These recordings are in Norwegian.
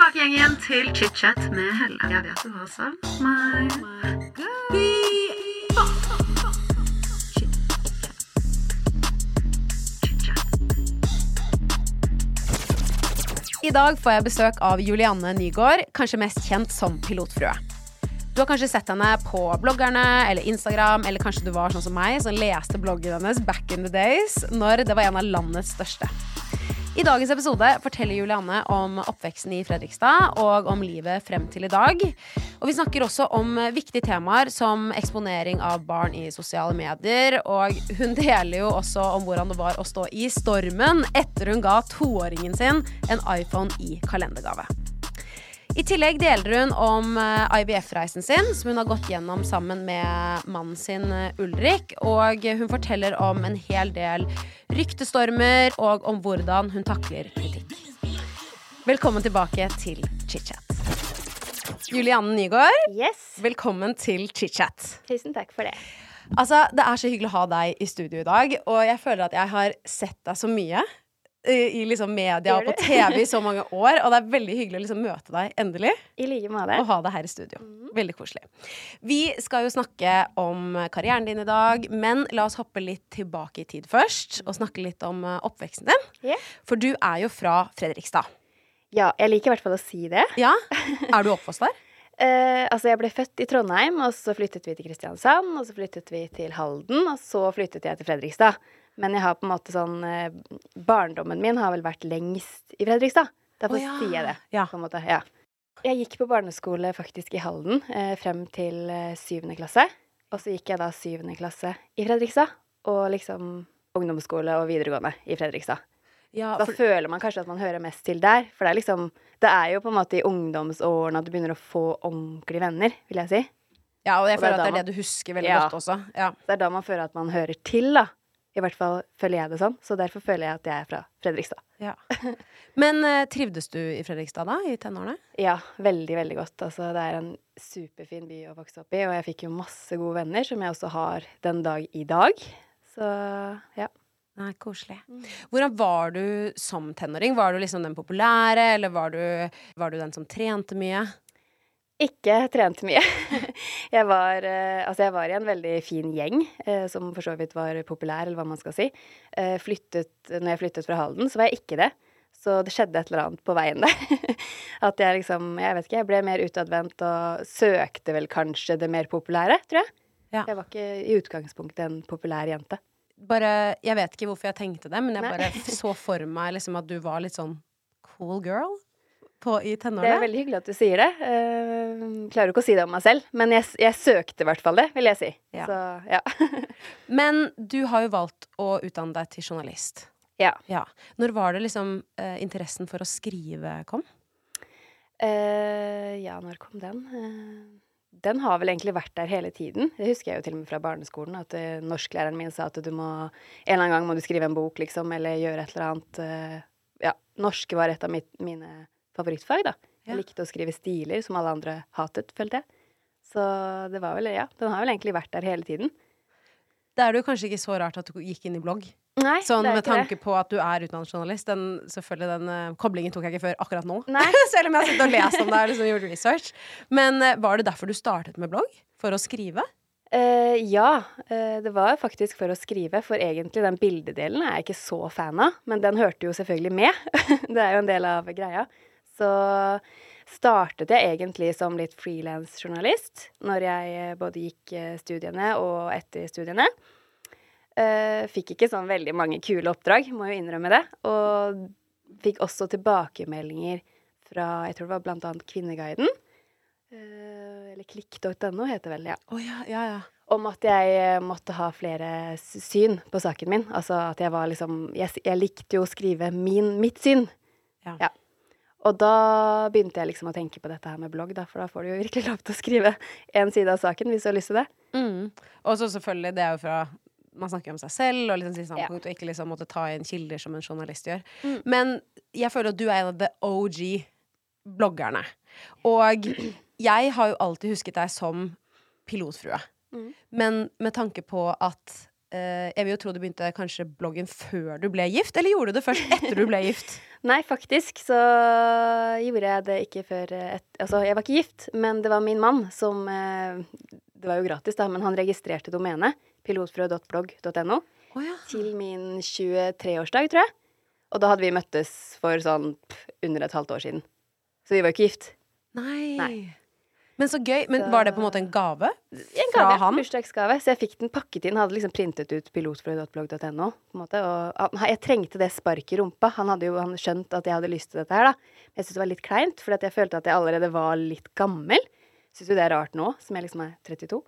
tilbake igjen, igjen til chit-chat med Helle. Jeg vet du har savn meg. I dag får jeg besøk av Julianne Nygaard, kanskje mest kjent som Pilotfrue. Du har kanskje sett henne på bloggerne eller Instagram, eller kanskje du var sånn som meg, som leste bloggen hennes back in the days, når det var en av landets største. I dagens episode forteller Julianne om oppveksten i Fredrikstad og om livet frem til i dag. Og vi snakker også om viktige temaer som eksponering av barn i sosiale medier. Og hun deler jo også om hvordan det var å stå i stormen etter hun ga toåringen sin en iPhone i kalendergave. I tillegg deler hun om eh, IVF-reisen sin, som hun har gått gjennom sammen med mannen sin eh, Ulrik. Og hun forteller om en hel del ryktestormer, og om hvordan hun takler kritikk. Velkommen tilbake til chit-chat. Julianne Nygaard, Yes. velkommen til chit-chat. Tusen takk for det. Altså, Det er så hyggelig å ha deg i studio i dag, og jeg føler at jeg har sett deg så mye. I liksom media og på? TV i så mange år, og det er veldig hyggelig å liksom møte deg endelig. I like måte. Og ha deg her i studio. Mhm. Veldig koselig. Vi skal jo snakke om karrieren din i dag, men la oss hoppe litt tilbake i tid først. Og snakke litt om eh, oppveksten din. Yeah. For du er jo fra Fredrikstad. Ja, jeg liker i hvert fall å si det. Ja? Er du oppvokst der? Uh, altså, jeg ble født i Trondheim, og så flyttet vi til Kristiansand, og så flyttet vi til Halden, og så flyttet jeg til Fredrikstad. Men jeg har på en måte sånn eh, Barndommen min har vel vært lengst i Fredrikstad. Derfor oh, ja. sier jeg det. Ja. På en måte, ja. Jeg gikk på barneskole faktisk i Halden eh, frem til eh, syvende klasse. Og så gikk jeg da syvende klasse i Fredrikstad, og liksom ungdomsskole og videregående i Fredrikstad. Ja, Da føler man kanskje at man hører mest til der. For det er liksom Det er jo på en måte i ungdomsårene at du begynner å få ordentlige venner, vil jeg si. ja, og jeg og er føler at det er man- det du husker veldig Ja. godt også. Ja. Det er da man føler at man hører til, da. I hvert fall føler jeg det sånn. Så derfor føler jeg at jeg er fra Fredrikstad. Ja. Men eh, trivdes du i Fredrikstad da, i tenårene? Ja, veldig, veldig godt. Altså, det er en superfin by å vokse opp i, og jeg fikk jo masse gode venner, som jeg også har den dag i dag. Så ja. Nei, koselig. Mm. Hvordan var du som tenåring? Var du liksom den populære, eller var du, var du den som trente mye? Ikke trent mye. jeg, var, eh, altså jeg var i en veldig fin gjeng, eh, som for så vidt var populær, eller hva man skal si. Eh, flyttet, når jeg flyttet fra Halden, så var jeg ikke det. Så det skjedde et eller annet på veien der. At jeg liksom, jeg vet ikke, jeg ble mer utadvendt og søkte vel kanskje det mer populære, tror jeg. Ja. Jeg var ikke i utgangspunktet en populær jente. bare, Jeg vet ikke hvorfor jeg tenkte det, men jeg Nei. bare så for meg liksom at du var litt sånn cool girl på, i Det er veldig hyggelig at du sier det. Uh, klarer ikke å si det om meg selv, men jeg, jeg søkte i hvert fall det, vil jeg si. Ja. Så ja. Men du har jo valgt å utdanne deg til journalist. ja. Ja. Når var det liksom uh, interessen for å skrive kom? Uh, ja, når kom den? Uh den har vel egentlig vært der hele tiden. Det husker jeg jo til og med fra barneskolen. At uh, norsklæreren min sa at du må En eller annen gang må du skrive en bok, liksom, eller gjøre et eller annet. Uh, ja, norsk var et av mitt, mine favorittfag, da. Ja. Jeg likte å skrive stiler som alle andre hatet, følte jeg. Så det var vel Ja, den har vel egentlig vært der hele tiden. Det er det jo kanskje ikke så rart at du gikk inn i blogg. Nei, Sånn med ikke det. tanke på at du er utdannet journalist. Den, selvfølgelig den uh, koblingen tok jeg ikke før akkurat nå. Selv om jeg har sittet og lest om det og liksom gjort research. Men uh, var det derfor du startet med blogg? For å skrive? Uh, ja, uh, det var faktisk for å skrive, for egentlig den bildedelen er jeg ikke så fan av, men den hørte jo selvfølgelig med. det er jo en del av greia. Så startet jeg egentlig som litt frilansjournalist når jeg eh, både gikk eh, studiene og etter studiene. Eh, fikk ikke sånn veldig mange kule oppdrag, må jo innrømme det. Og fikk også tilbakemeldinger fra jeg tror det var annet Kvinneguiden. Eller klikk.no heter det vel, ja Oh, ja, ja, ja. om at jeg måtte ha flere syn på saken min. Altså at jeg var liksom Jeg, jeg likte jo å skrive min, mitt syn. Ja. Ja. Og da begynte jeg liksom å tenke på dette her med blogg, da, for da får du jo virkelig lov til å skrive én side av saken hvis du har lyst til det. Mm. Og så selvfølgelig, det er jo fra man snakker om seg selv og liksom Ja. og ikke liksom måtte ta inn kilder som en journalist gjør. Mm. Men jeg føler at du er en av the OG bloggerne. Og jeg har jo alltid husket deg som pilotfrue. Mm. Men med tanke på at Jeg vil jo tro du begynte kanskje bloggen før du ble gift, eller gjorde du det først etter du ble gift? Nei, faktisk så gjorde jeg det ikke før eh, et, Altså, jeg var ikke gift, men det var min mann som eh, Det var jo gratis, da, men han registrerte domenet pilotfrø.blogg.no Oh, ja. til min 23-årsdag, tror jeg. Og da hadde vi møttes for sånn under et halvt år siden. Så vi var jo ikke gift. Nei. Nei. Men så gøy. Men var det på en måte en gave? En gave, ja. bursdagsgave. Så jeg fikk den pakket inn. Hadde liksom printet ut måte, Og jeg trengte det sparket i rumpa. Han hadde jo han skjønt at jeg hadde lyst til dette her, da. Jeg syntes det var litt kleint, for jeg følte at jeg allerede var litt gammel. Syns jo det er rart nå, som jeg liksom er 32.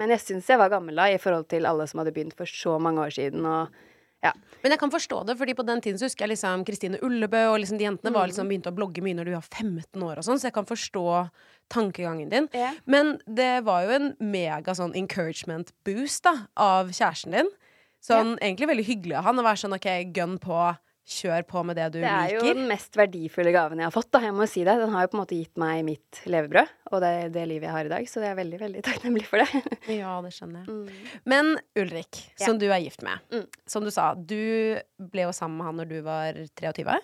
Men jeg syns jeg var gammel da, i forhold til alle som hadde begynt for så mange år siden. Og ja. Men jeg kan forstå det, fordi på den tiden så husker jeg liksom Kristine Ullebø og liksom de jentene var liksom begynte å blogge mye når du var 15 år og sånn, så jeg kan forstå tankegangen din. Yeah. Men det var jo en mega sånn encouragement boost da, av kjæresten din. Sånn egentlig veldig hyggelig av han å være sånn OK, gun på, kjør på med det du liker. Det er jo den mest verdifulle gaven jeg har fått, da. Jeg må si det. Den har jo på en måte gitt meg mitt levebrød, og det det livet jeg har i dag. Så jeg er veldig, veldig takknemlig for det. Ja, det skjønner jeg. Men Ulrik, Ja. som du er gift med. Mm. Som du sa, du ble jo sammen med han når du var 23.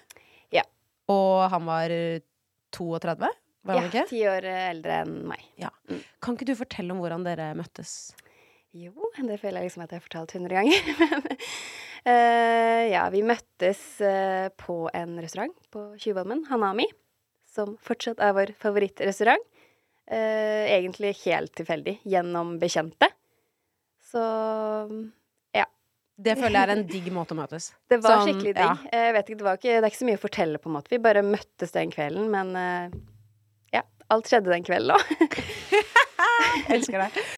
Ja. Og han var 32, var han Ja, ikke? ti år eldre enn meg. Kan ikke du fortelle om hvordan dere møttes? Jo, det føler jeg liksom at jeg har fortalt hundre ganger. Men eh, ja, vi møttes uh, på en restaurant på Tjuvholmen, Hanami, som fortsatt er vår favorittrestaurant. Uh, egentlig helt tilfeldig, gjennom bekjente. Så ja. Det føler jeg er en digg måte å møtes. det var Sånn, skikkelig digg. ja. Ikke, det, var ikke, det er ikke så mye å fortelle, på en måte. Vi bare møttes den kvelden, men ja. Alt skjedde den kvelden òg. Elsker deg.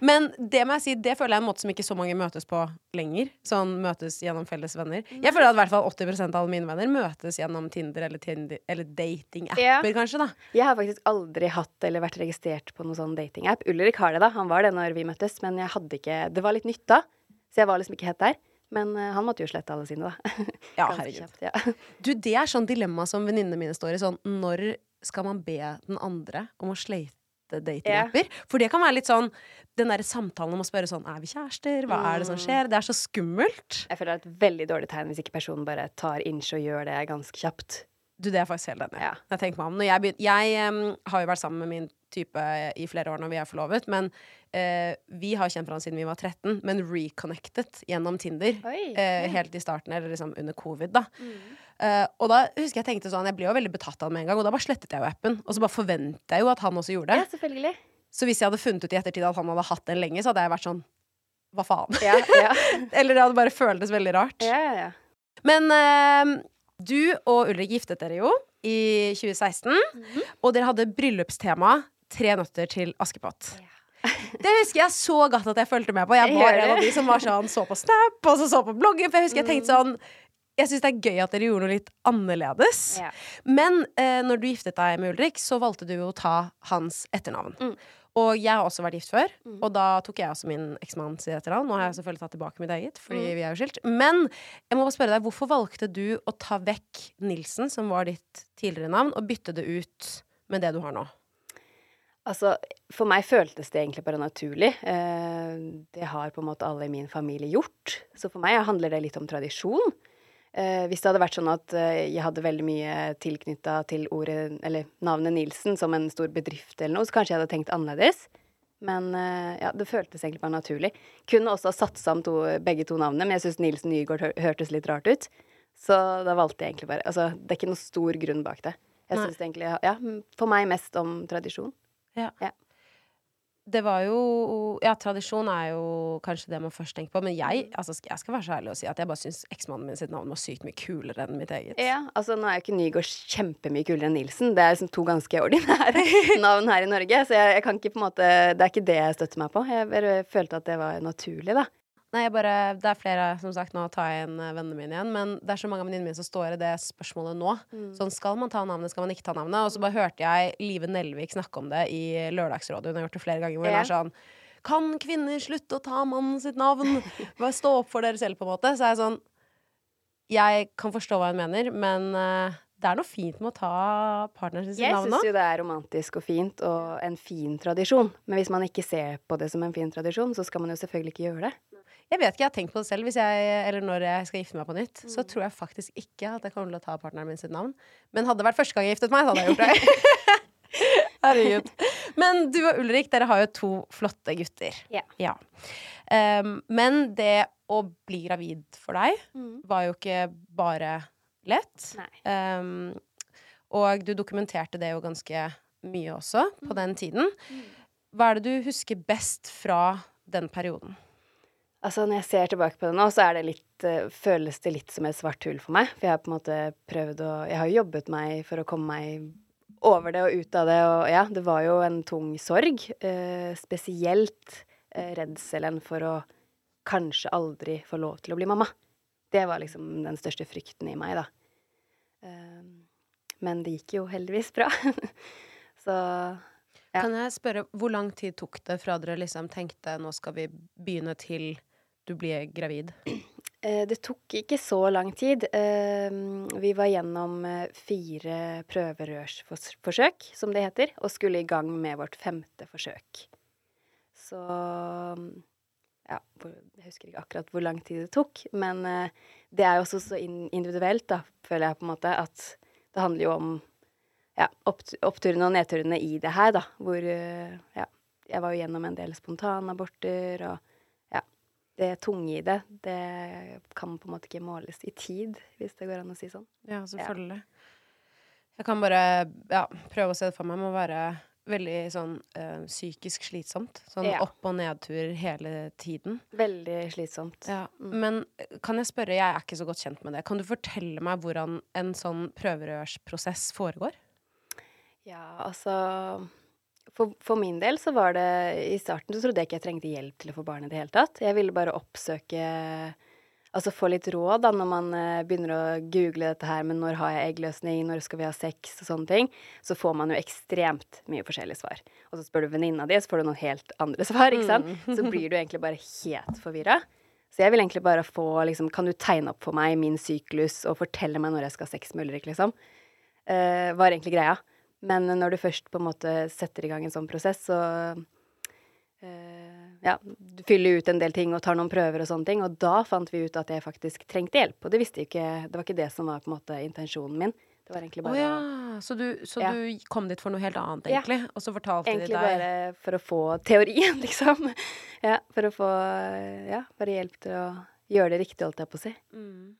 Men det må jeg si, det føler jeg er en måte som ikke så mange møtes på lenger. Sånn møtes gjennom felles venner. Jeg føler at i hvert fall 80% av alle mine venner møtes gjennom Tinder eller, Tinder, eller datingapper, yeah. kanskje, da. Jeg har faktisk aldri hatt eller vært registrert på noen sånn datingapp. Ulrik har det, da. Han var det når vi møttes, men jeg hadde ikke Det var litt nytt da, så jeg var liksom ikke helt der. Men eh, han måtte jo slette alle sine, da. Ja, herregud. kjapt, ja. Du, det er sånn dilemma som venninnene mine står i. Sånn, når skal man be den andre om å slate datingapper? For det kan være litt sånn Den derre samtalen om å spørre sånn Er vi kjærester? Hva er det som skjer? Det er så skummelt. Jeg føler det er et veldig dårlig tegn hvis ikke personen bare tar inch og gjør det ganske kjapt. Du, det er faktisk helt enig. Ja. Jeg tenker meg om. Jeg, begynner, jeg um, har jo vært sammen med min type i flere år når vi er forlovet, men uh, vi har kjent hverandre siden vi var 13, men reconnected gjennom Tinder. Eh, helt i starten, eller liksom under covid, da. Eh, og da husker jeg tenkte sånn Jeg ble jo veldig betatt av det med en gang, og da bare slettet jeg jo appen. Og så bare forventet jeg jo at han også gjorde det. Ja, selvfølgelig. Så hvis jeg hadde funnet ut i ettertid at han hadde hatt den lenge, så hadde jeg vært sånn Hva faen? Ja, ja. Eller det hadde bare føltes veldig rart. ja, ja. Men uh, du og Ulrik giftet dere jo i 2016, Mhm. og dere hadde bryllupstema Tre nøtter til Askepott. Ja. Det husker jeg så godt at jeg fulgte med på. Jeg var en av de som var sånn, så på Snap, og så så på bloggen. For jeg husker jeg Mm. tenkte sånn Jeg syns det er gøy at dere gjorde noe litt annerledes. Ja. Men eh, når du giftet deg med Ulrik, så valgte du å ta hans etternavn. Mm. Og jeg har også vært gift før, og da tok jeg også min eksmann sitt etternavn. Nå har jeg selvfølgelig tatt tilbake mitt eget, fordi Mm. vi er jo skilt. Men jeg må bare spørre deg, hvorfor valgte du å ta vekk Nilsen, som var ditt tidligere navn, og bytte det ut med det du har nå? Altså, for meg føltes det egentlig bare naturlig. Eh, det har på en måte alle i min familie gjort. Så for meg handler det litt om tradisjon. Eh, hvis det hadde vært sånn at eh, jeg hadde veldig mye tilknytta til ordet, eller navnet Nilsen som en stor bedrift eller noe, så kanskje jeg hadde tenkt annerledes. Men eh, ja, det føltes egentlig bare naturlig. Kunne også ha satt om to, begge to navnene, men jeg syns Nilsen Nygaard hør, hørtes litt rart ut. Så da valgte jeg egentlig bare Altså, det er ikke noe stor grunn bak det. Jeg syns egentlig Ja, for meg mest om tradisjon. Ja. Ja. Det var jo Ja, tradisjon er jo kanskje det man først tenker på, men jeg, altså, jeg skal være så ærlig og si at jeg bare syns eksmannen min sitt navn var sykt mye kulere enn mitt eget. Ja, altså nå er jo ikke Nygaard kjempemye kulere enn Nilsen. Det er liksom to ganske ordinære navn her i Norge, så jeg, jeg kan ikke på en måte Det er ikke det jeg støtter meg på. Jeg følte at det var naturlig, da. Nei, jeg bare, det er flere, som sagt, nå tar jeg inn eh, vennene mine igjen, men det er så mange av venninnene mine som står i det spørsmålet nå. Sånn, skal man ta navnet, skal man ikke ta navnet? Og så bare hørte jeg Live Nelvik snakke om det i Lørdagsrådet, hun har gjort det flere ganger, hvor hun yeah. er sånn Kan kvinner slutte å ta mannen sitt navn? Bare stå opp for dere selv, på en måte. Så er jeg sånn Jeg kan forstå hva hun mener, men eh, det er noe fint med å ta partneren sin sitt Jeg navn syns jo det er romantisk og fint og en fin tradisjon. Men hvis man ikke ser på det som en fin tradisjon, så skal man jo selvfølgelig ikke gjøre det. Jeg vet ikke, jeg har tenkt på det selv. Hvis jeg, eller når jeg skal gifte meg på nytt, Mm. så tror jeg faktisk ikke at jeg kommer til å ta partneren min sitt navn. Men hadde det vært første gang jeg giftet meg, så hadde jeg gjort det. Herregud. Men du og Ulrik, dere har jo to flotte gutter. Ja. Um, men det å bli gravid for deg Mm. var jo ikke bare lett. Um, og du dokumenterte det jo ganske mye også Mm. på den tiden. Hva er det du husker best fra den perioden? Altså, når jeg ser tilbake på det nå, så det litt, eh, føles det litt som et svart hull for meg. For jeg har på en måte prøvd å Jeg har jo jobbet meg for å komme meg over det og ut av det, og ja, det var jo en tung sorg. Eh, spesielt eh, redselen for å kanskje aldri få lov til å bli mamma. Det var liksom den største frykten i meg, da. Eh, men det gikk jo heldigvis bra. så Ja. Kan jeg spørre, hvor lang tid tok det fra dere liksom tenkte nå skal vi begynne til du blir gravid? Eh, Det tok ikke så lang tid. Eh, Vi var gjennom eh, fire prøverørsforsøk, som det heter, og skulle i gang med vårt femte forsøk. Så ja, jeg husker ikke akkurat hvor lang tid det tok, men det er jo også så individuelt, da, føler jeg på en måte, at det handler jo om ja, oppturene og nedturene i det her, da, hvor ja, jeg var jo gjennom en del spontanaborter og det tunge i det, det kan på en måte ikke måles i tid, hvis det går an å si sånn. Ja, selvfølgelig. Jeg kan bare ja, prøve å se det for meg. Må være veldig sånn øh, psykisk slitsomt. Sånn Ja. opp- og nedtur hele tiden. Veldig slitsomt. Ja. Mm. Men kan jeg spørre, jeg er ikke så godt kjent med det. Kan du fortelle meg hvordan en sånn prøverørsprosess foregår? Ja, altså for, for min del så var det I starten så trodde jeg ikke jeg trengte hjelp til å få barn i det hele tatt. Jeg ville bare oppsøke Altså få litt råd da når man eh, begynner å google dette her med når har jeg eggløsning, når skal vi ha sex og sånne ting. Så får man jo ekstremt mye forskjellige svar. Og så spør du venninna di, så får du noen helt andre svar, ikke sant. Så blir du egentlig bare helt forvirra. Så jeg vil egentlig bare få liksom Kan du tegne opp for meg min syklus og fortelle meg når jeg skal ha sex med Ulrik, liksom? Uh, var egentlig greia. Men når du først på en måte setter i gang en sånn prosess, så uh, Ja, du fyller ut en del ting og tar noen prøver og sånne ting, og da fant vi ut at jeg faktisk trengte hjelp. Og det visste ikke Det var ikke det som var på en måte intensjonen min. Det var egentlig Å oh, ja. Så, du, så Ja. du kom dit for noe helt annet, Ja. egentlig? Og så fortalte de Egentlig deg bare for å få teorien, liksom. Ja, for å få Ja, bare hjelp til å gjøre det riktig, holdt jeg på å si. mm.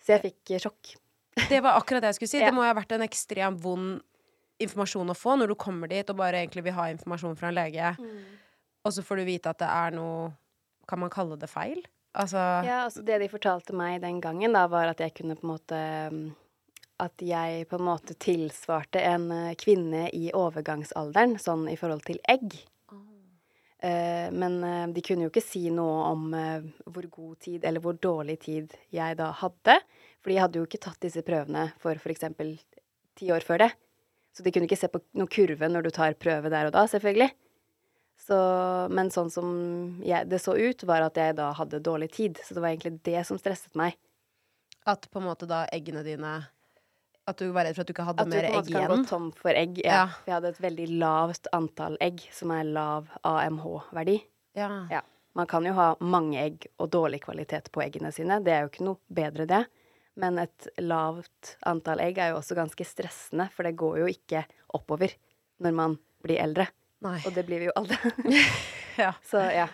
Så jeg fikk sjokk. Det var akkurat det jeg skulle si. Ja. Det må ha vært en ekstremt vond informasjon å få når du kommer dit og bare egentlig vil ha informasjon fra en lege, og så får du vite at det er noe Kan man kalle det feil? Altså Ja, altså det de fortalte meg den gangen, da, var at jeg kunne på en måte mm, At jeg på en måte tilsvarte en eh, kvinne i overgangsalderen, sånn i forhold til egg. Eh, men eh, de kunne jo ikke si noe om hvor god tid eller hvor dårlig tid jeg da hadde. For de hadde jo ikke tatt disse prøvene for f.eks. ti år før det. Så de kunne ikke se på noen kurve når du tar prøve der og da, selvfølgelig. Så, men sånn som jeg, det så ut, var at jeg da hadde dårlig tid. Så det var egentlig det som stresset meg. At på en måte da eggene dine At du var redd for at du ikke hadde At du mer på en egg måte kan gå tom for egg. Ja. Ja. For jeg hadde et veldig lavt antall egg, som er lav AMH-verdi. Ja. Ja. Man kan jo ha mange egg og dårlig kvalitet på eggene sine. Det er jo ikke noe bedre, det. Men et lavt antall egg er jo også ganske stressende, for det går jo ikke oppover når man blir eldre. Nei. Og det blir vi jo alle. Ja. Så ja.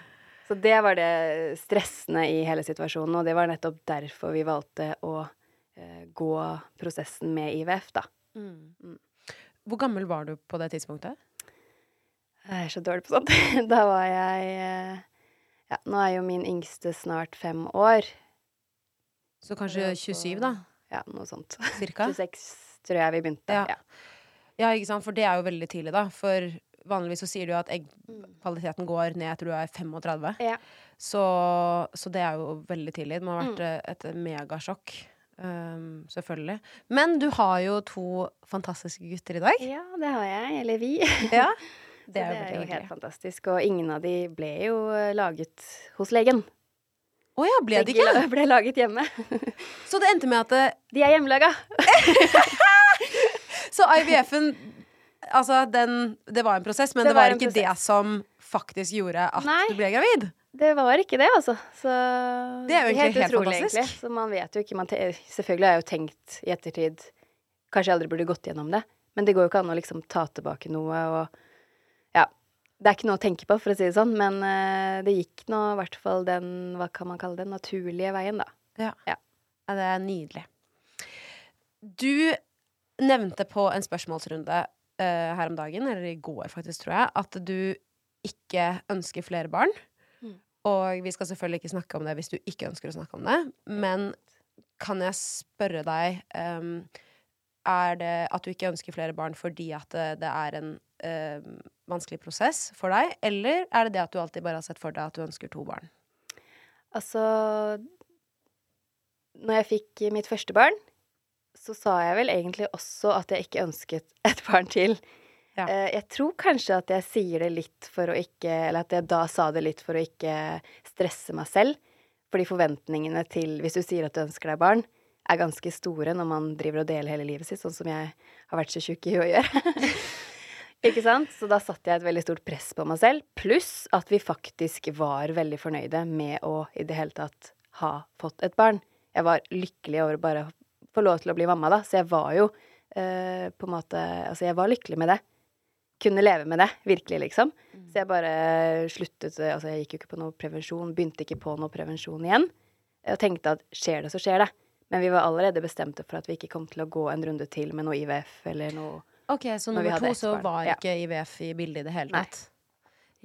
Så det var det stressende i hele situasjonen, og det var nettopp derfor vi valgte å eh, gå prosessen med IVF, da. Mm. Hvor gammel var du på det tidspunktet? Jeg er så dårlig på sånt. Da var jeg eh, Ja, nå er jo min yngste snart fem år. Så kanskje 27, da? Ja, noe sånt. Cirka? 26 tror jeg vi begynte. Ja. Ja. Ikke sant? For det er jo veldig tidlig, da. For vanligvis så sier du at eggkvaliteten går ned etter du er 35. Ja. Så, så det er jo veldig tidlig. Det må ha vært eh, et megasjokk. Um, selvfølgelig. Men du har jo to fantastiske gutter i dag. ja, det har jeg. Eller vi. Ja. Det er det er jo helt fantastisk. Og ingen av de ble jo eh, laget hos legen. Å ja, ble det ikke? Begge ble laget hjemme. Så det endte med at det, De er hjemmelaga. Så IVF-en Altså, den Det var en prosess, men Det det, var, var ikke ikke det som faktisk gjorde at Nei. du ble gravid. Det var ikke det, altså. Så Det er jo egentlig helt utrolig, fantastisk. egentlig. Så man vet jo ikke man Selvfølgelig har jeg jo tenkt i ettertid Kanskje jeg aldri burde gått gjennom det. Men det går jo ikke an å liksom ta tilbake noe og. Det er ikke noe å tenke på, for å si det sånn, men eh, det gikk nå i hvert fall den, hva kan man kalle det, naturlige veien, da. Ja. Ja. Ja, det er nydelig. Du nevnte på en spørsmålsrunde uh, her om dagen, eller i går faktisk, tror jeg, at du ikke ønsker flere barn. Mm. Og vi skal selvfølgelig ikke snakke om det hvis du ikke ønsker å snakke om det, men kan jeg spørre deg um, Er det at du ikke ønsker flere barn fordi at det, det er en em, vanskelig prosess for deg, eller er det det at du alltid bare har sett for deg at du ønsker to barn? Altså Når jeg fikk mitt første barn, så sa jeg vel egentlig også at jeg ikke ønsket et barn til. Ja. Eh, Jeg tror kanskje at jeg sier det litt for å ikke Eller at jeg da sa det litt for å ikke stresse meg selv. Fordi forventningene til Hvis du sier at du ønsker deg barn, er ganske store når man driver og deler hele livet sitt, sånn som jeg har vært så tjukk i å gjøre. Ikke sant? Så da satte jeg et veldig stort press på meg selv. Pluss at vi faktisk var veldig fornøyde med å i det hele tatt ha fått et barn. Jeg var lykkelig over å bare få lov til å bli mamma, da. Så jeg var jo eh, på en måte Altså, jeg var lykkelig med det. Kunne leve med det, virkelig, liksom. Så jeg bare sluttet Altså, jeg gikk jo ikke på noe prevensjon, begynte ikke på noe prevensjon igjen. Og tenkte at skjer det, så skjer det. Men vi var allerede bestemte for at vi ikke kom til å gå en runde til med noe IVF eller noe Ok, så nummer to så var ja. ikke IVF i bildet i det hele Nei. tatt.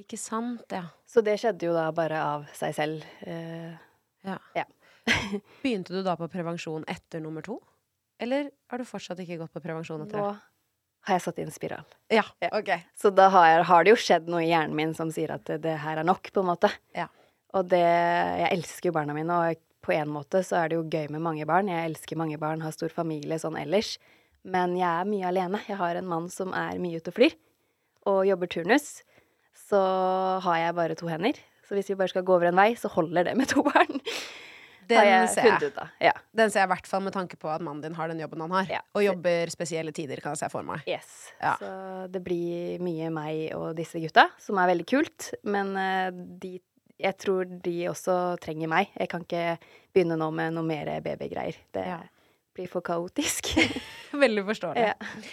Ikke sant, ja. Så det skjedde jo da bare av seg selv. Uh, ja. Ja. Begynte du da på prevensjon etter nummer to? Eller har du fortsatt ikke gått på prevensjon etter nå det? har jeg satt inn spiral. Ja, Ja. ok. Så da har, jeg, har det jo skjedd noe i hjernen min som sier at det, det her er nok, på en måte. Ja. Og det Jeg elsker jo barna mine, og på en måte så er det jo gøy med mange barn. Jeg elsker mange barn, har stor familie sånn ellers. Men jeg er mye alene. Jeg har en mann som er mye ute og flyr, og jobber turnus. Så har jeg bare to hender. Så hvis vi bare skal gå over en vei, så holder det med to barn. Den jeg ser jeg. Ja. Den ser jeg i hvert fall med tanke på at mannen din har den jobben han har. Ja. Og jobber spesielle tider, kan jeg se for meg. Yes. Ja. Så det blir mye meg og disse gutta, som er veldig kult. Men eh, de, jeg tror de også trenger meg. Jeg kan ikke begynne nå med noe mer babygreier. Det blir for kaotisk. Veldig forståelig. ja.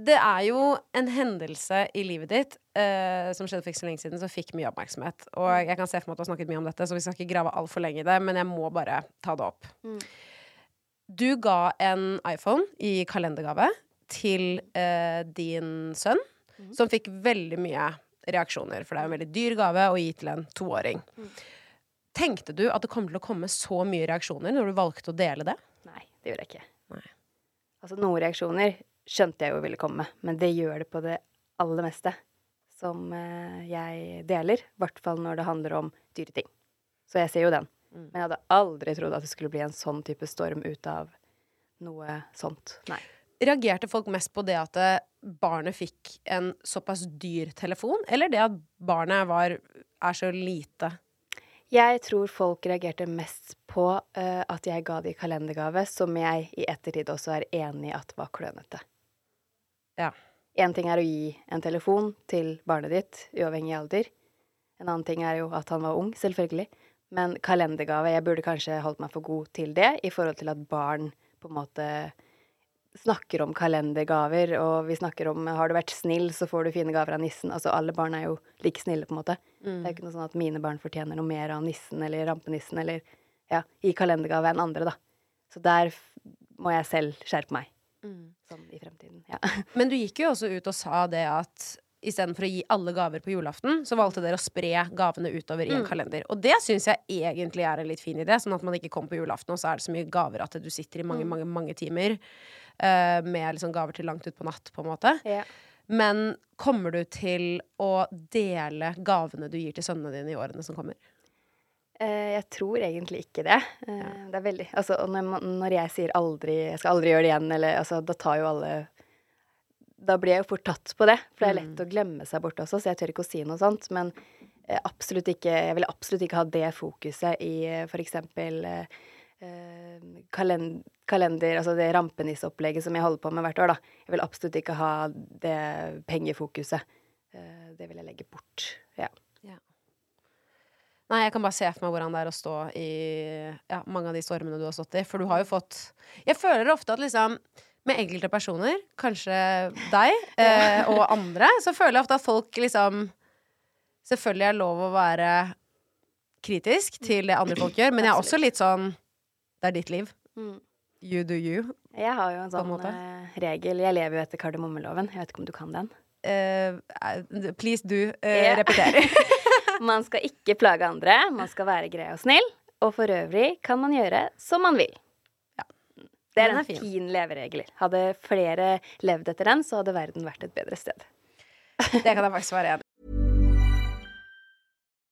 Det er jo en hendelse i livet ditt uh, som skjedde for ikke så lenge siden, som fikk mye oppmerksomhet. Og jeg kan se for meg at du har snakket mye om dette, så vi skal ikke grave altfor lenge i det, men jeg må bare ta det opp. Mm. Du ga en iPhone i kalendergave til uh, din sønn, Mm. som fikk veldig mye reaksjoner, for det er jo en veldig dyr gave å gi til en toåring. Mm. Tenkte du at det kom til å komme så mye reaksjoner når du valgte å dele det? Nei, det gjorde jeg ikke. Altså, noen reaksjoner skjønte jeg jo ville komme, men det gjør det på det aller meste. som eh, jeg deler. I hvert fall når det handler om dyre ting. Så jeg ser jo den. Mm. Men jeg hadde aldri trodd at det skulle bli en sånn type storm ut av noe sånt. Nei. Reagerte folk mest på det at eh, barnet fikk en såpass dyr telefon, eller det at barnet var, er så lite? Jeg tror folk reagerte mest på uh, at jeg ga de kalendergave, som jeg i ettertid også er enig i at var klønete. Ja. Én ting er å gi en telefon til barnet ditt, uavhengig av alder. En annen ting er jo at han var ung, selvfølgelig. Men kalendergave Jeg burde kanskje holdt meg for god til det, i forhold til at barn på en måte snakker om kalendergaver, og vi snakker om 'har du vært snill, så får du fine gaver av nissen'. Altså alle barn er jo like snille, på en måte. Det er jo ikke noe sånn at mine barn fortjener noe mer av nissen eller rampenissen eller ja, i kalendergave enn andre, da. Så der må jeg selv skjerpe meg. Sånn i fremtiden. Ja. Men du gikk jo også ut og sa det at istedenfor å gi alle gaver på julaften, så valgte dere å spre gavene utover i en kalender. Og det syns jeg egentlig er en litt fin idé, sånn at man ikke kommer på julaften, og så er det så mye gaver at du sitter i mange, mange, mange timer uh, med liksom gaver til langt utpå natt, på en måte. Ja. Men kommer du til å dele gavene du gir til sønnene dine i årene som kommer? Eh, jeg tror egentlig ikke det. Eh, Det er veldig Altså, når, når jeg sier aldri, jeg skal aldri gjøre det igjen, eller altså, da tar jo alle Da blir jeg jo fort tatt på det, for det er lett å glemme seg bort også, så jeg tør ikke å si noe sånt. Men eh, absolutt ikke Jeg vil absolutt ikke ha det fokuset i f.eks. for eksempel eh, eh, kalender, altså det rampenisseopplegget som jeg holder på med hvert år, da. Jeg vil absolutt ikke ha det pengefokuset. Eh, det vil jeg legge bort. Ja. Nei, jeg kan bare se for meg hvordan det er å stå i ja, mange av de stormene du har stått i. For du har jo fått Jeg føler ofte at liksom med enkelte personer, kanskje deg eh, og andre, så føler jeg ofte at folk liksom Selvfølgelig er lov å være kritisk til det andre folk gjør, men jeg er også litt sånn Det er ditt liv. Mm. You do you. Jeg har jo en sånn en eh, regel. Jeg lever jo etter kardemommeloven. Jeg vet ikke om du kan den. Uh, please do. uh, yeah. Repeter. Man skal ikke plage andre, man skal være grei og snill, og for øvrig kan man gjøre som man vil. Ja. Det er Den er en fin. fin, leveregel. Hadde flere levd etter den, så hadde verden vært et bedre sted. det kan jeg faktisk være enig.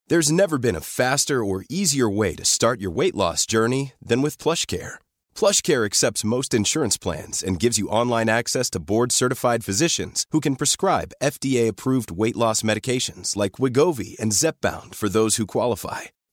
There's never been a faster or easier way to start your weight loss journey than with PlushCare. PlushCare accepts most insurance plans and gives you online access to board-certified physicians who can prescribe FDA-approved weight loss medications like Wigovi and Zepbound for those who qualify.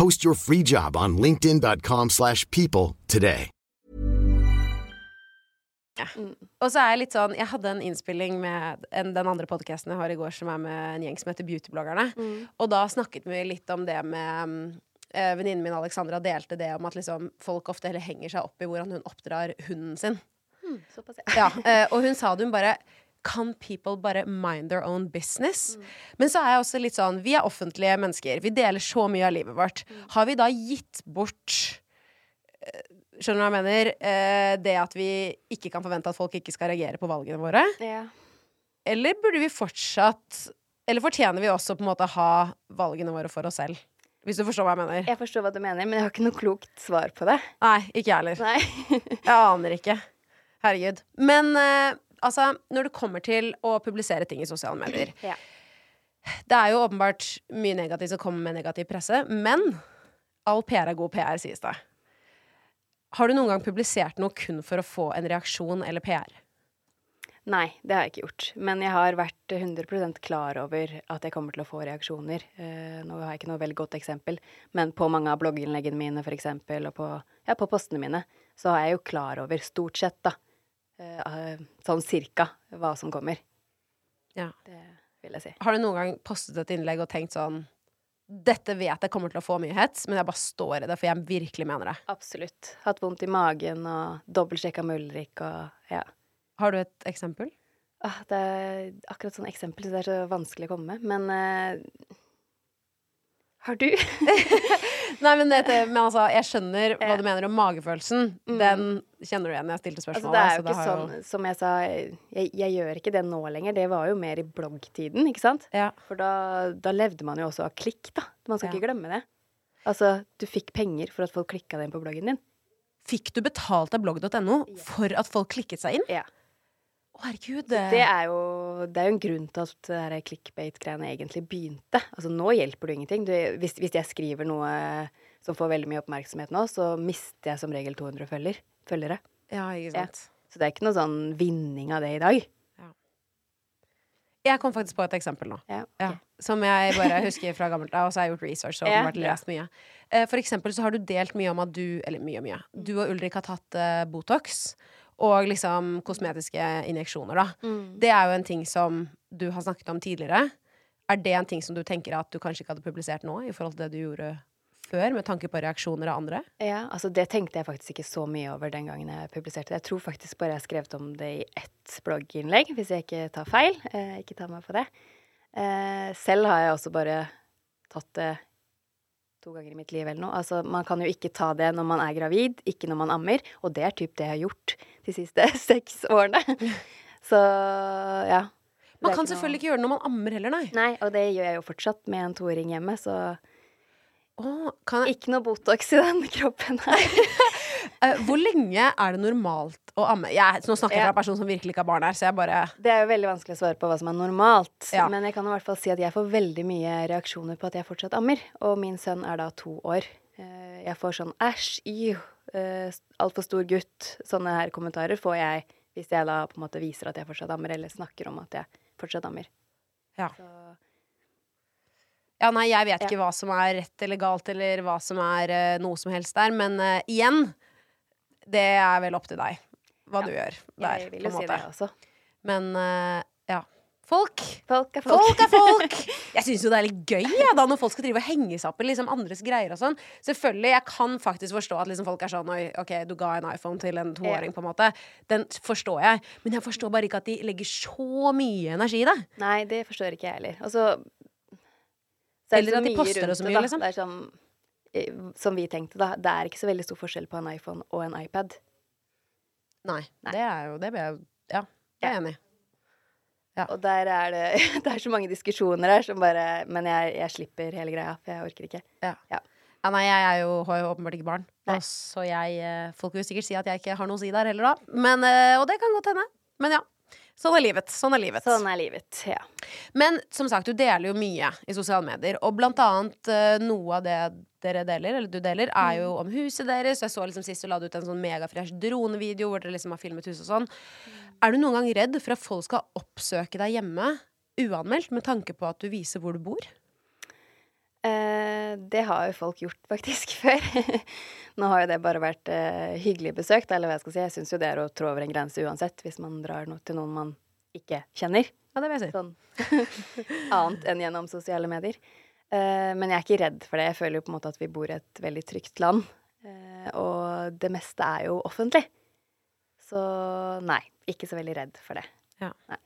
Post your free job on linkedin.com/people slash people today. Og så er jeg litt sånn Jeg hadde en innspilling med en, den andre podkasten jeg har i går, som er med en gjeng som heter Beautybloggerne. Og da snakket vi litt om det med um, eh, Venninnen min Alexandra delte det om at liksom, folk ofte heller henger seg opp i hvordan hun oppdrar hunden sin. Såpass, Ja, eh, og hun sa det hun bare Kan people bare mind their own business? Men så er jeg også litt sånn Vi er offentlige mennesker. Vi deler så mye av livet vårt. Har vi da gitt bort eh, Skjønner du hva jeg mener? Eh, det at vi ikke kan forvente at folk ikke skal reagere på valgene våre? Ja. Eller burde vi fortsatt Eller fortjener vi også på en måte ha valgene våre for oss selv? Hvis du forstår hva jeg mener? Jeg forstår hva du mener, men jeg har ikke noe klokt svar på det. Nei, ikke jeg heller. Jeg aner ikke. Herregud. Men eh, altså, når det kommer til å publisere ting i sosiale medier Ja. Det er jo åpenbart mye negativt som kommer med negativ presse, men all PR er god PR, sies det. Har du noen gang publisert noe kun for å få en reaksjon eller PR? Nei, det har jeg ikke gjort. Men jeg har vært 100% klar over at jeg kommer til å få reaksjoner. Eh, nå har jeg ikke noe veldig godt eksempel, men på mange av blogginnleggene mine eksempel, og på, ja, på postene mine, så er jeg jo klar over, stort sett, da, sånn cirka hva som kommer. Ja. Det vil jeg si. Har du noen gang postet et innlegg og tenkt sånn Dette vet jeg kommer til å få mye hets, men jeg bare står i det, for jeg virkelig mener det. Absolutt. Hatt vondt i magen og dobbeltsjekka med Ulrik og ja. Har du et eksempel? Ah, det er akkurat sånn eksempel, så det er så vanskelig å komme med. Men eh, har du? Nei, men, det, men altså, jeg skjønner hva du mener om magefølelsen. Mm. Den kjenner du igjen når jeg stilte Altså, spørsmålet. det er jo ikke sånn, sånn, som jeg sa, jeg, jeg gjør ikke det nå lenger. Det var jo mer i bloggtiden, ikke sant? Ja. For da, da levde man jo også av klikk, da. Man skal Ja. ikke glemme det. Altså, du fikk penger for at folk klikka deg inn på bloggen din. Fikk du betalt av blogg.no for at folk klikket seg inn? Ja. Herregud. Det er jo, det er jo en grunn til at det her clickbait-greiene egentlig begynte. Altså, nå hjelper det ingenting. Du, hvis, hvis jeg skriver noe som får veldig mye oppmerksomhet nå, så mister jeg som regel 200 følger, følgere. Ja, ikke Ja. Så det er ikke noe sånn vinning av det i dag. Jeg kom faktisk på et eksempel nå. Ja, okay. Som jeg bare husker fra gammelt av, og så har jeg gjort research og åpenbart lest mye. Eh, For eksempel så har du delt mye om at du Eller mye og mye. Du og Ulrik har tatt uh, Botox og liksom kosmetiske injeksjoner, da. Mm. Det er jo en ting som du har snakket om tidligere. Er det en ting som du tenker at du kanskje ikke hadde publisert nå, i forhold til det du gjorde før, med tanke på reaksjoner av andre? Ja, altså det tenkte jeg faktisk ikke så mye over den gangen jeg publiserte det. Jeg tror faktisk bare jeg har skrevet om det i ett blogginnlegg, hvis jeg ikke tar feil. Eh, ikke ta meg på det. Eh, selv har jeg også bare tatt det to ganger i mitt liv eller noe. Altså, man kan jo ikke ta det når man er gravid, ikke når man ammer, og det er typ det jeg har gjort de siste seks årene. Så ja. Man kan ikke noe- selvfølgelig ikke gjøre det når man ammer heller, nei. Nei, og det gjør jeg jo fortsatt med en toåring hjemme, så Kan jeg, ikke noe Botox i den kroppen her. eh, hvor lenge er det normalt å amme? Jeg, nå snakker jeg fra en person som virkelig ikke har barn her, så jeg bare Det er jo veldig vanskelig å svare på hva som er normalt. Ja. Men jeg kan i hvert fall si at jeg får veldig mye reaksjoner på at jeg fortsatt ammer. Og min sønn er da to år. Eh, Jeg får sånn æsj, iu, eh, altfor stor gutt. Sånne her kommentarer får jeg hvis jeg da på en måte viser at jeg fortsatt ammer, eller snakker om at jeg fortsatt ammer. Ja. Så, Ja, nei, jeg vet Ja. ikke hva som er rett eller galt, eller hva som er uh, noe som helst der, men uh, igjen, det er vel opp til deg hva du gjør der, jeg vil på jo si måte. det også. Men uh, ja. Folk. Folk er folk. Folk er folk! Jeg syns jo det er litt gøy ja, da, når folk skal drive og henge seg opp i liksom andres greier og sånn. Selvfølgelig, jeg kan faktisk forstå at liksom folk er sånn Oi, OK, du ga en iPhone til en toåring, på en måte. Den forstår jeg. Men jeg forstår bare ikke at de legger så mye energi i det. Nei, det forstår ikke jeg heller. Og så så er det Eller at de poster det så mye, liksom. Det er sånn eh, Som vi tenkte, da. Det er ikke så veldig stor forskjell på en iPhone og en iPad. Nei. Nei. Det er jo Det blir jeg Ja, det er jeg enig i. Og der er det Det er så mange diskusjoner her som bare Men jeg, jeg slipper hele greia, for jeg orker ikke. Ja. Ja. Ja, nei, jeg er jo, har jo åpenbart ikke barn. Og så jeg eh, Folk vil sikkert si at jeg ikke har noe å si der heller, da. Men, eh, og det kan godt hende. Men ja. Sånn er livet. Sånn er livet. Sånn er livet. Ja. Men som sagt, du deler jo mye i sosiale medier. Og blant annet eh, noe av det dere deler, eller du deler, er jo om huset deres. Jeg så liksom Sist du la ut en sånn megafresh dronevideo hvor dere liksom har filmet huset og sånn. Er du noen gang redd for at folk skal oppsøke deg hjemme uanmeldt med tanke på at du viser hvor du bor? Eh, det har jo folk gjort faktisk før. Nå har jo det bare vært eh, hyggelig besøk, eller hva jeg skal si. Jeg syns jo det er å trå over en grense uansett, hvis man drar noe til noen man ikke kjenner. Ja, det vil jeg si. Sånn annet enn gjennom sosiale medier. Eh, men jeg er ikke redd for det. Jeg føler jo på en måte at vi bor i et veldig trygt land. Eh, og det meste er jo offentlig. Så nei, ikke så veldig redd for det. Ja. Nei,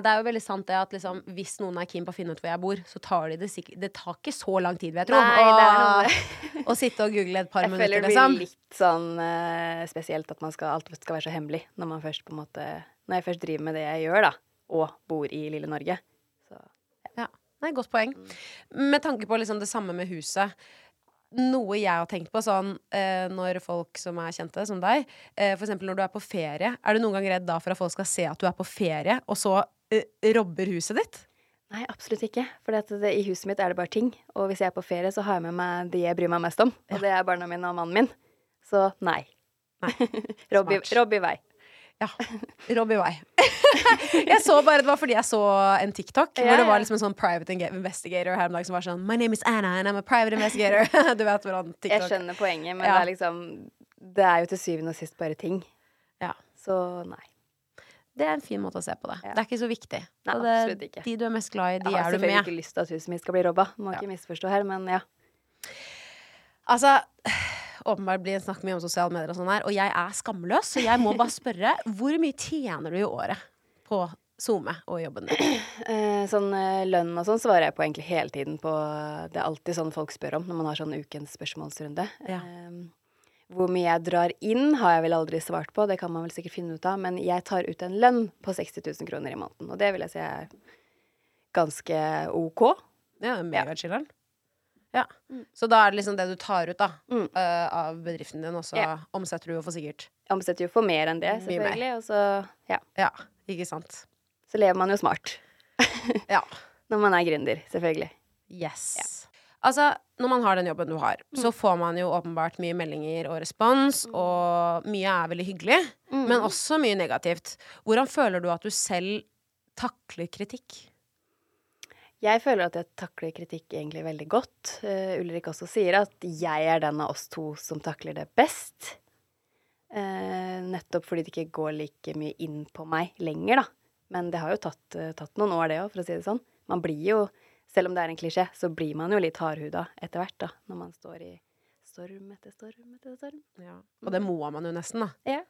det er jo veldig sant det at liksom, hvis noen er keen på å finne ut hvor jeg bor, så tar de det sikkert Det tar ikke så lang tid, vil jeg tro. Å- Å sitte og google et par Jeg føler det blir liksom. litt sånn uh, spesielt at man skal, alt skal være så hemmelig når man først på en måte Når jeg først driver med det jeg gjør, da, og bor i lille Norge. Så Ja. Nei, godt poeng. Med tanke på liksom det samme med huset. noe jeg har tenkt på sånn eh, når folk som er kjente, som deg, eh, for eksempel når du er på ferie, er du noen gang redd da for at folk skal se at du er på ferie, og så robber huset ditt? Nei, absolutt ikke. For i huset mitt er det bare ting. Og hvis jeg er på ferie, så har jeg med meg de jeg bryr meg mest om. Og det er barna mine og mannen min. Så nei. Robb, i, robb i vei. Ja. Robb i vei. jeg så bare, Det var fordi jeg så en TikTok Ja, hvor det var liksom en sånn private investigator her om dagen som var sånn My name is Anna and I'm a private investigator. du vet hvordan TikTok Jeg skjønner poenget, men Ja. det er liksom Det er jo til syvende og sist bare ting. Ja. Så nei. Det er en fin måte å se på det. Ja. Det er ikke så viktig. Nei, det, absolutt ikke. De du er mest glad i, de er du med. Jeg har selvfølgelig ikke lyst til at huset mitt skal bli robba. Må Ja. ikke misforstå her, men ja. Altså, åpenbart blir det snakk mye om sosiale medier og sånn her, og jeg er skamløs, så jeg må bare spørre hvor mye tjener du i året på SoMe og jobben din? Eh, sånn eh, lønn og sånn svarer jeg på egentlig hele tiden på Det er alltid sånn folk spør om når man har sånn ukens spørsmålsrunde. Ja. Eh, hvor mye jeg drar inn, har jeg vel aldri svart på, det kan man vel sikkert finne ut av, men jeg tar ut en lønn på 60 000 kroner i måneden, og det vil jeg si er ganske ok. Ja, megachiller'n. Ja. Så da er det liksom det du tar ut da Mm. uh, av bedriften din, og så Ja. omsetter du jo for sikkert. Omsetter jo for mer enn det, selvfølgelig, og så, ja, Ja, ikke sant? så lever man jo smart Ja. når man er gründer, selvfølgelig. Yes. Altså, når man har den jobben du har, Mm. så får man jo åpenbart mye meldinger og respons, og mye er veldig hyggelig, Mm. men også mye negativt. Hvordan føler du at du selv takler kritikk? Jeg føler at jeg takler kritikk egentlig veldig godt. Uh, Ulrik også sier at jeg er den av oss to som takler det best. Uh, nettopp fordi det ikke går like mye inn på meg lenger, da. Men det har jo tatt, uh, tatt noen år, det òg, for å si det sånn. Man blir jo, selv om det er en klisjé, så blir man jo litt hardhuda etter hvert, da. Når man står i storm etter storm etter storm. Og det må man jo nesten, da. Ja.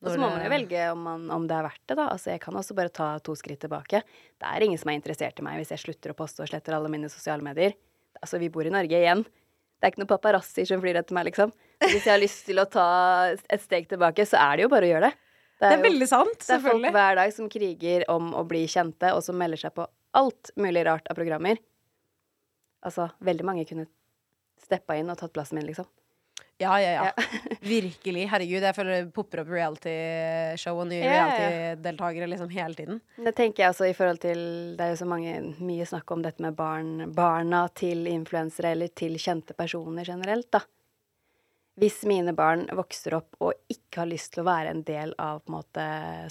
Og så må man jo velge om, man, om det er verdt det, da. Altså, jeg kan også bare ta to skritt tilbake. Det er ingen som er interessert i meg hvis jeg slutter å poste og sletter alle mine sosiale medier. Altså, vi bor i Norge igjen. Det er ikke noen paparazzi som flyr etter meg, liksom. Hvis jeg har lyst til å ta et steg tilbake, så er det jo bare å gjøre det. Det er jo- veldig sant, selvfølgelig. Det er folk hver dag som kriger om å bli kjente, og som melder seg på alt mulig rart av programmer. Altså, veldig mange kunne steppa inn og tatt plassen min, liksom. Ja, ja, ja. Virkelig. Herregud, jeg føler det popper opp reality-show og nye ja. reality-deltakere liksom hele tiden. Det tenker jeg også i forhold til Det er jo så mange, mye snakk om dette med barn, barna til influensere eller til kjente personer generelt, da. Hvis mine barn vokser opp og ikke har lyst til å være en del av på en måte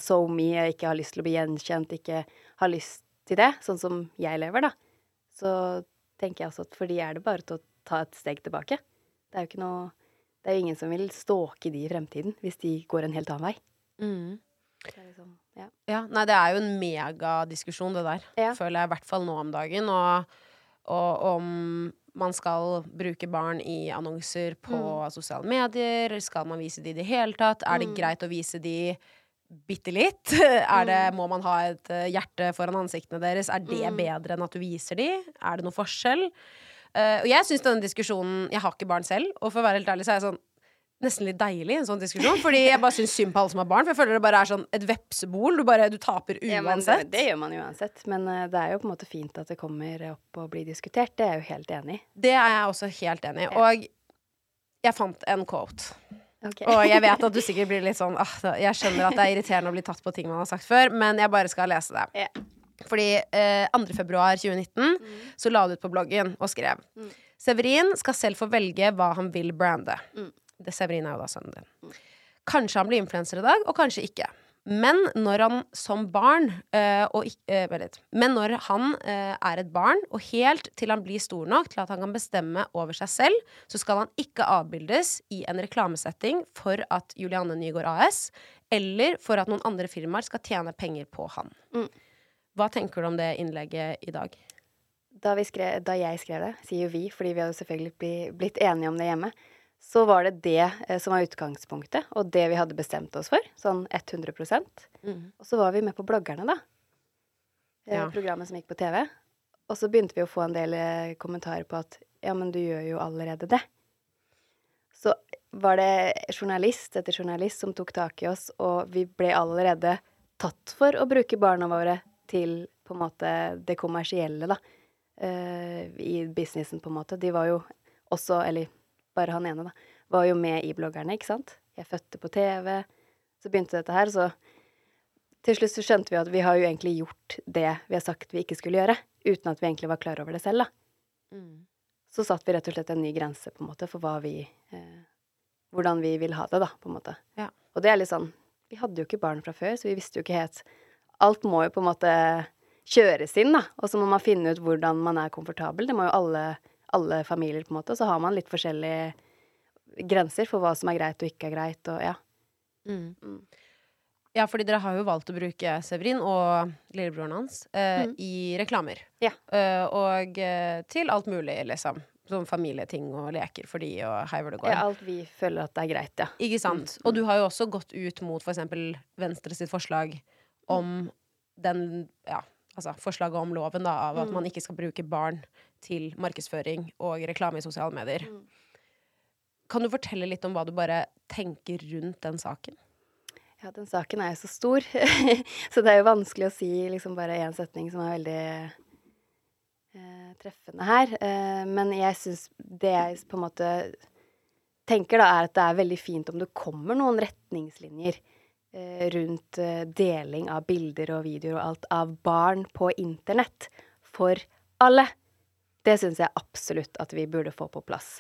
SoMe, ikke har lyst til å bli gjenkjent, ikke har lyst til det, sånn som jeg lever, da, så tenker jeg også at for de er det bare til å ta et steg tilbake. Det er jo ikke noe Det er jo ingen som vil stalke de i fremtiden hvis de går en helt annen vei. Mm. liksom, ja. Ja, nei, det er jo en megadiskusjon, det der. Ja. Føler jeg i hvert fall nå om dagen. Og, og om man skal bruke barn i annonser på Mm. sosiale medier. Skal man vise de i det hele tatt? Er det Mm. greit å vise de bitte litt? Er det, Mm. må man ha et eh, hjerte foran ansiktene deres? Er det Mm. bedre enn at du viser de? Er det noen forskjell? Uh, og jeg syns denne diskusjonen Jeg har ikke barn selv, og for å være helt ærlig så er jeg sånn Nesten litt deilig, en sånn diskusjon. Fordi jeg bare syns synd på alle som har barn. For jeg føler det bare er sånn et vepsebol. Du bare du taper Ja, uansett. det, det gjør man uansett. Men eh, det er jo på en måte fint at det kommer opp og blir diskutert. Det er jeg jo helt enig i. Det er jeg også helt enig i. Og jeg fant en quote. Ok. Og jeg vet at du sikkert blir litt sånn ah, Jeg skjønner at det er irriterende å bli tatt på ting man har sagt før, men jeg bare skal lese det. Yeah. Fordi eh, 2. februar 2019 så la du ut på bloggen og skrev Severin skal selv få velge hva han vil brande. Det Severin er jo da sønnen din. Kanskje han blir influenser i dag, og kanskje ikke. Men når han som barn øh, og litt. Men når han øh, er et barn, og helt til han blir stor nok til at han kan bestemme over seg selv, så skal han ikke avbildes i en reklamesetting for at Julianne Nygaard AS, eller for at noen andre firmaer skal tjene penger på han. Mm. Hva tenker du om det innlegget i dag? Da, vi skrev, da jeg skrev det, sier jo vi, fordi vi hadde selvfølgelig blitt enige om det hjemme, så var det det eh, som var utgangspunktet, og det vi hadde bestemt oss for. Sånn 100 mm. Og så var vi med på bloggerne, da. Eh, Ja. Programmet som gikk på TV. Og så begynte vi å få en del eh, kommentarer på at ja, men du gjør jo allerede det. Så var det journalist etter journalist som tok tak i oss, og vi ble allerede tatt for å bruke barna våre til på en måte det kommersielle, da. eh, I businessen, på en måte. De var jo også, eller bare han ene, da, var jo med i bloggerne, ikke sant. Jeg fødte på TV. Så begynte dette her, så til slutt så skjønte vi at vi har jo egentlig gjort det vi har sagt vi ikke skulle gjøre, uten at vi egentlig var klar over det selv, da. Mm. Så satte vi rett og slett en ny grense, på en måte, for hva vi eh, Hvordan vi vil ha det, da, på en måte. Ja. Og det er litt sånn Vi hadde jo ikke barn fra før, så vi visste jo ikke helt Alt må jo på en måte kjøres inn, da. Og så må man finne ut hvordan man er komfortabel. Det må jo alle, alle familier, på en måte. Og så har man litt forskjellige grenser for hva som er greit og ikke er greit, og ja. Mm. Mm. Ja, fordi dere har jo valgt å bruke Severin og lillebroren hans eh, Mm. i reklamer. Ja. Eh, og eh, til alt mulig, liksom. Som familieting og leker for de, og hei hvor det går. ja. Alt vi føler at det er greit, ja. Ikke sant? Og du har jo også gått ut mot for eksempel Venstre sitt forslag om den Ja, altså forslaget om loven, da, av at man ikke skal bruke barn til markedsføring og reklame i sosiale medier. Kan du fortelle litt om hva du bare tenker rundt den saken? Ja, den saken er jo så stor, så det er jo vanskelig å si liksom bare én setning som er veldig eh, treffende her. Eh, men jeg syns det jeg på en måte tenker, da, er at det er veldig fint om det kommer noen retningslinjer rundt eh, deling av bilder og videoer og alt av barn på internett for alle. Det syns jeg absolutt at vi burde få på plass.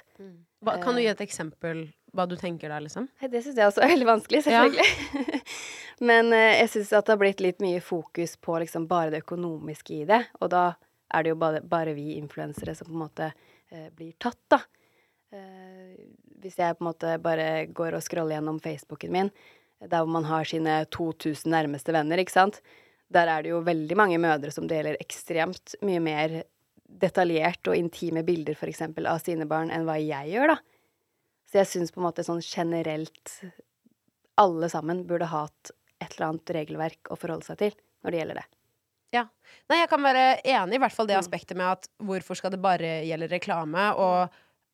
Hva, kan du gi et eksempel hva du tenker der, liksom? Det syns jeg også er veldig vanskelig, selvfølgelig. Men eh, jeg syns at det har blitt litt mye fokus på liksom bare det økonomiske i det. Og da er det jo bare, bare vi influensere som på en måte eh, blir tatt, da. Eh, hvis jeg på en måte bare går og scroller gjennom Facebooken min, der hvor man har sine 2000 nærmeste venner, ikke sant. Der er det jo veldig mange mødre som deler ekstremt mye mer detaljert og intime bilder, for eksempel, av sine barn enn hva jeg gjør, da. Så jeg syns på en måte sånn generelt alle sammen burde hatt et eller annet regelverk å forholde seg til når det gjelder det. Ja. Nei, jeg kan være enig i hvert fall det Mm. aspektet med at hvorfor skal det bare gjelde reklame, og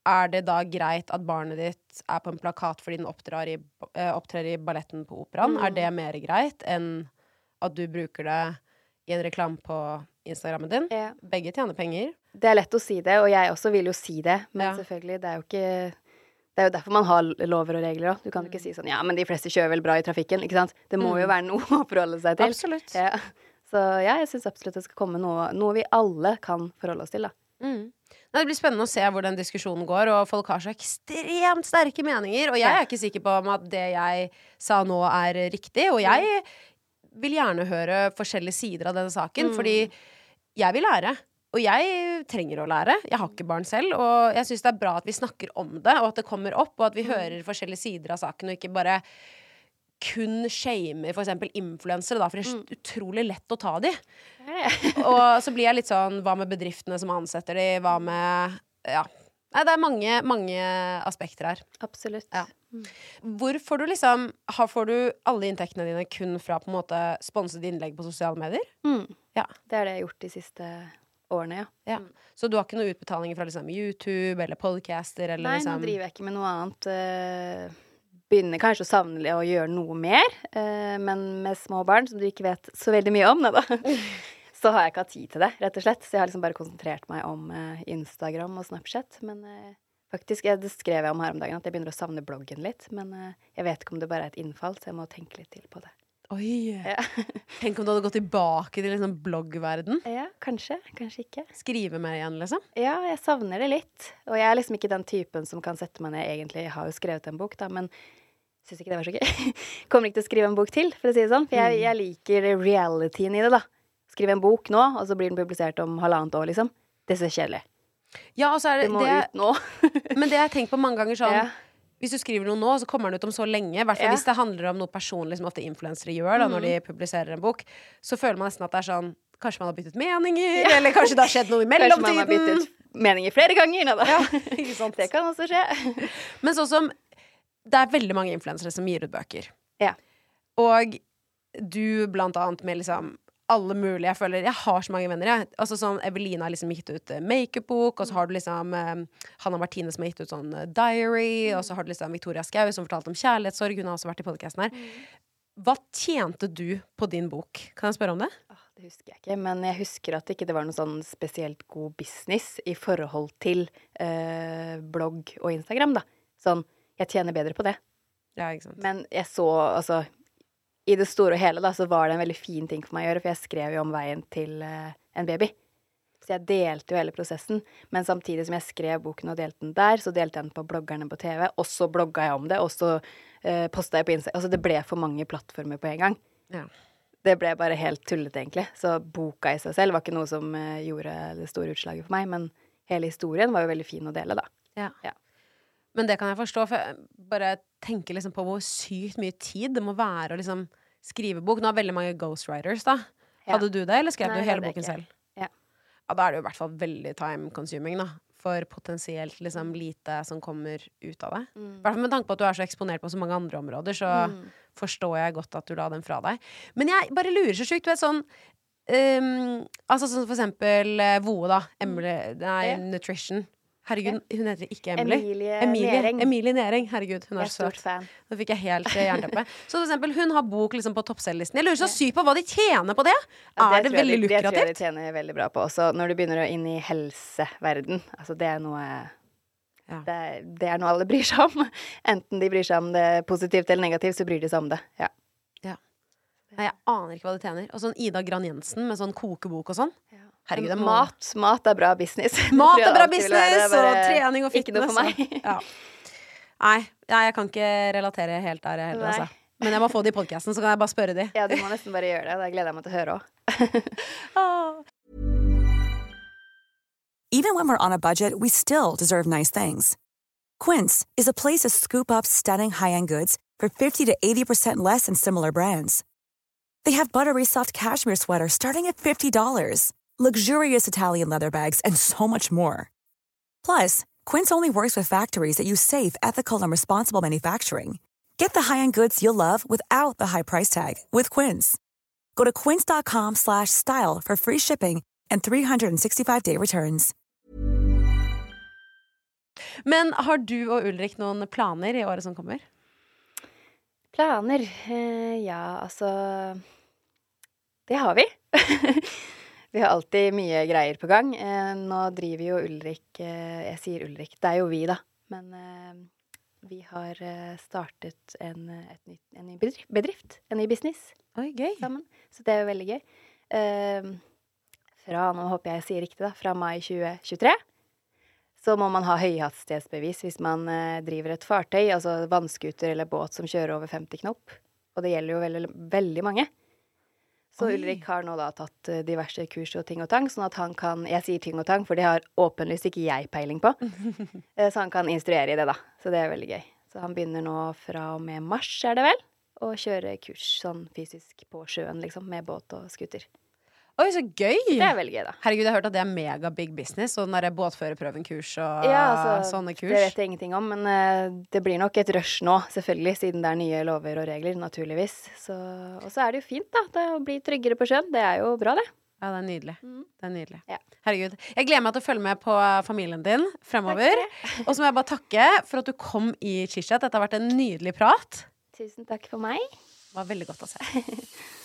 er det da greit at barnet ditt er på en plakat fordi den opptrer i, eh, opptrer i balletten på operaen? Mm. Er det mer greit enn at du bruker det i en reklame på Instagrammen din? Ja. Begge tjener penger. Det er lett å si det, og jeg også vil jo si det, men Ja. selvfølgelig, det er jo ikke Det er jo derfor man har lover og regler òg. Du kan jo ikke si sånn ja, men de fleste kjører vel bra i trafikken, ikke sant. Det må jo være noe å forholde seg til. Absolutt. Ja. Så ja, jeg syns absolutt det skal komme noe, noe vi alle kan forholde oss til, da. Mm. Nei, Det blir spennende å se hvor den diskusjonen går, og folk har så ekstremt sterke meninger. Og jeg er ikke sikker på om at det jeg sa nå, er riktig. Og jeg vil gjerne høre forskjellige sider av denne saken, Mm. fordi jeg vil lære. Og jeg trenger å lære. Jeg har ikke barn selv. Og jeg syns det er bra at vi snakker om det, og at det kommer opp, og at vi hører forskjellige sider av saken, og ikke bare kun shamer eksempel influensere, da, for det er mm. utrolig lett å ta de. Og så blir jeg litt sånn Hva med bedriftene som ansetter de? Hva med Ja. Nei, det er mange, mange aspekter her. Absolutt. Ja. Hvor får du liksom har, Får du alle inntektene dine kun fra på en måte sponsede innlegg på sosiale medier? Mm. Ja. Det er det jeg har gjort de siste årene, ja. Ja. Så du har ikke noen utbetalinger fra liksom YouTube eller podcaster? Eller Nei, liksom nå driver jeg ikke med noe annet. eh, begynner kanskje å savne å gjøre noe mer, eh, men med små barn, som du ikke vet så veldig mye om, da, så har jeg ikke hatt tid til det, rett og slett. Så jeg har liksom bare konsentrert meg om eh, Instagram og Snapchat. Men eh, faktisk, jeg, det skrev jeg om her om dagen, at jeg begynner å savne bloggen litt. Men jeg vet ikke om det bare er et innfall, så jeg må tenke litt til på det. Oi! Ja, Tenk om du hadde gått tilbake til liksom bloggverden. ja kanskje. Kanskje ikke. Skrive mer igjen, liksom. Ja, jeg savner det litt. Og jeg er liksom ikke den typen som kan sette meg ned egentlig. Jeg har jo skrevet en bok, da, men syns ikke det var så gøy. Kommer ikke til å skrive en bok til, for å si det sånn. For jeg, jeg liker realityen i det, da. Skrive en bok nå, og så blir den publisert om halvannet år, liksom. Det er er kjedelig. Ja, og så er Det det, må det, ut nå. Men det har jeg tenkt på mange ganger sånn Ja. Hvis du skriver noe nå, så kommer den ut om så lenge. I hvert fall Ja. hvis det handler om noe personlig, som ofte influensere gjør da, når de publiserer en bok. Så føler man nesten at det er sånn Kanskje man har byttet meninger, eller kanskje det har skjedd noe i mellomtiden. Kanskje man har byttet meninger flere ganger. Nå. Ja? Det kan også skje. Men sånn som Det er veldig mange influensere som gir ut bøker. Ja. Og du blant annet med liksom alle mulige. Jeg føler Jeg har så mange venner, jeg. Altså sånn Evelina har liksom gitt ut makeupbok, makeup-bok, og så har du liksom eh, Hanna Martine som har gitt ut sånn eh, diary, og så har du liksom Victoria Skau som fortalte om kjærlighetssorg. Hun har også vært i podkasten her. Hva tjente du på din bok? Kan jeg spørre om det? Det husker jeg ikke. Men jeg husker at det ikke var noe sånn spesielt god business i forhold til eh, blogg og Instagram, da. Sånn, jeg tjener bedre på det. Ja. Men jeg så, altså I det store og hele, da, så var det en veldig fin ting for meg å gjøre, for jeg skrev jo om veien til uh, en baby. Så jeg delte jo hele prosessen. Men samtidig som jeg skrev boken og delte den der, så delte jeg den på bloggerne på TV, og så blogga jeg om det, og så uh, posta jeg på Insta. Altså det ble for mange plattformer på en gang. Ja. Det ble bare helt tullete, egentlig. Så boka i seg selv var ikke noe som uh, gjorde det store utslaget for meg, men hele historien var jo veldig fin å dele, da. Ja. Ja. Men det kan jeg forstå, for jeg bare tenker liksom på hvor sykt mye tid det må være å liksom skrive bok. Nå har veldig mange ghostwriters, da. Ja. Hadde du det, eller skrev Nei, du hele boken ikke. selv? Ja. Ja, da er det jo i hvert fall veldig time consuming, da. For potensielt liksom lite som kommer ut av det. I Mm. hvert fall med tanke på at du er så eksponert på så mange andre områder, så forstår jeg godt at du la den fra deg. Men jeg bare lurer så sjukt, du vet sånn um, Altså sånn for eksempel uh, Voe, da. Emily, nei, Ja. Nutrition. Herregud, hun heter ikke Emily. Emilie Emilie Nering. Emilie Næring. Herregud, hun er er så søt. fan. Nå fikk jeg helt eh, jernteppe. Så for eksempel, hun har bok liksom på toppselgerlisten. Jeg lurer så sykt på hva de tjener på det! Ja, er det tror jeg veldig de- Det tror jeg de tjener veldig bra på også, når du begynner å inn i helseverden. Altså, det er noe Ja. det, er- det er noe alle bryr seg om. Enten de bryr seg om det positivt eller negativt, så bryr de seg om det. Ja. Nei, jeg aner ikke hva de tjener. Og sånn Ida Gran Jensen med sånn kokebok og sånn. Herregud, det er Mat, mat er bra business. Mat er bra business, og trening og fitness. Ikke noe for meg. Ja. Nei, jeg kan ikke relatere helt der heller, altså. Men jeg må få det i podkasten, så kan jeg bare spørre de. Ja, du må nesten bare gjøre det. Det gleder jeg meg til å høre òg. Even when we're on a budget, we still deserve nice things. Quince is a place to scoop up stunning high-end goods for 50 to 80% less than similar brands. They have buttery soft cashmere sweaters starting at $50, luxurious Italian leather bags, and so much more. Plus, Quince only works with factories that use safe, ethical, and responsible manufacturing. Get the high-end goods you'll love without the high price tag with Quince. Go to quince.com slash style for free shipping and 365-day returns. Men har du og Ulrik noen planer i året som kommer? Planer? Eh, ja, altså Det har vi. vi har alltid mye greier på gang. Eh, nå driver jo Ulrik eh, Jeg sier Ulrik, det er jo vi, da. Men eh, vi har startet en, nytt, en ny bedrift. En ny business Oi, gøy. sammen. Så det er jo veldig gøy. Fra, nå håper jeg jeg sier riktig, da, fra mai 2023 så må man ha høyhastighetsbevis hvis man driver et fartøy, altså vannskuter eller båt som kjører over 50 knop. Og det gjelder jo veldig, veldig mange. Så Oi. Ulrik har nå da tatt eh, diverse kurs og ting og tang, sånn at han kan Jeg sier ting og tang, for det har åpenlyst ikke jeg peiling på. Eh, så han kan instruere i det, da. Så det er veldig gøy. Så han begynner nå fra og med mars, er det vel, å kjøre kurs sånn fysisk på sjøen, liksom, med båt og scooter. Oi, så gøy! Det er veldig gøy, da. Herregud, jeg har hørt at det er mega big business. Sånn derre båtførerprøven-kurs og Ja, altså, sånne kurs. Det vet jeg ingenting om, men uh, det blir nok et rush nå, selvfølgelig, siden det er nye lover og regler, naturligvis. Så, og så er det jo fint, da. Det å bli tryggere på sjøen. Det er jo bra, det. Ja, det er nydelig. Det er nydelig. Ja. Herregud. Jeg gleder meg til å følge med på familien din fremover. Og så må jeg bare takke for at du kom i Chichat. Dette har vært en nydelig prat. Tusen takk for meg. Det var veldig godt å se.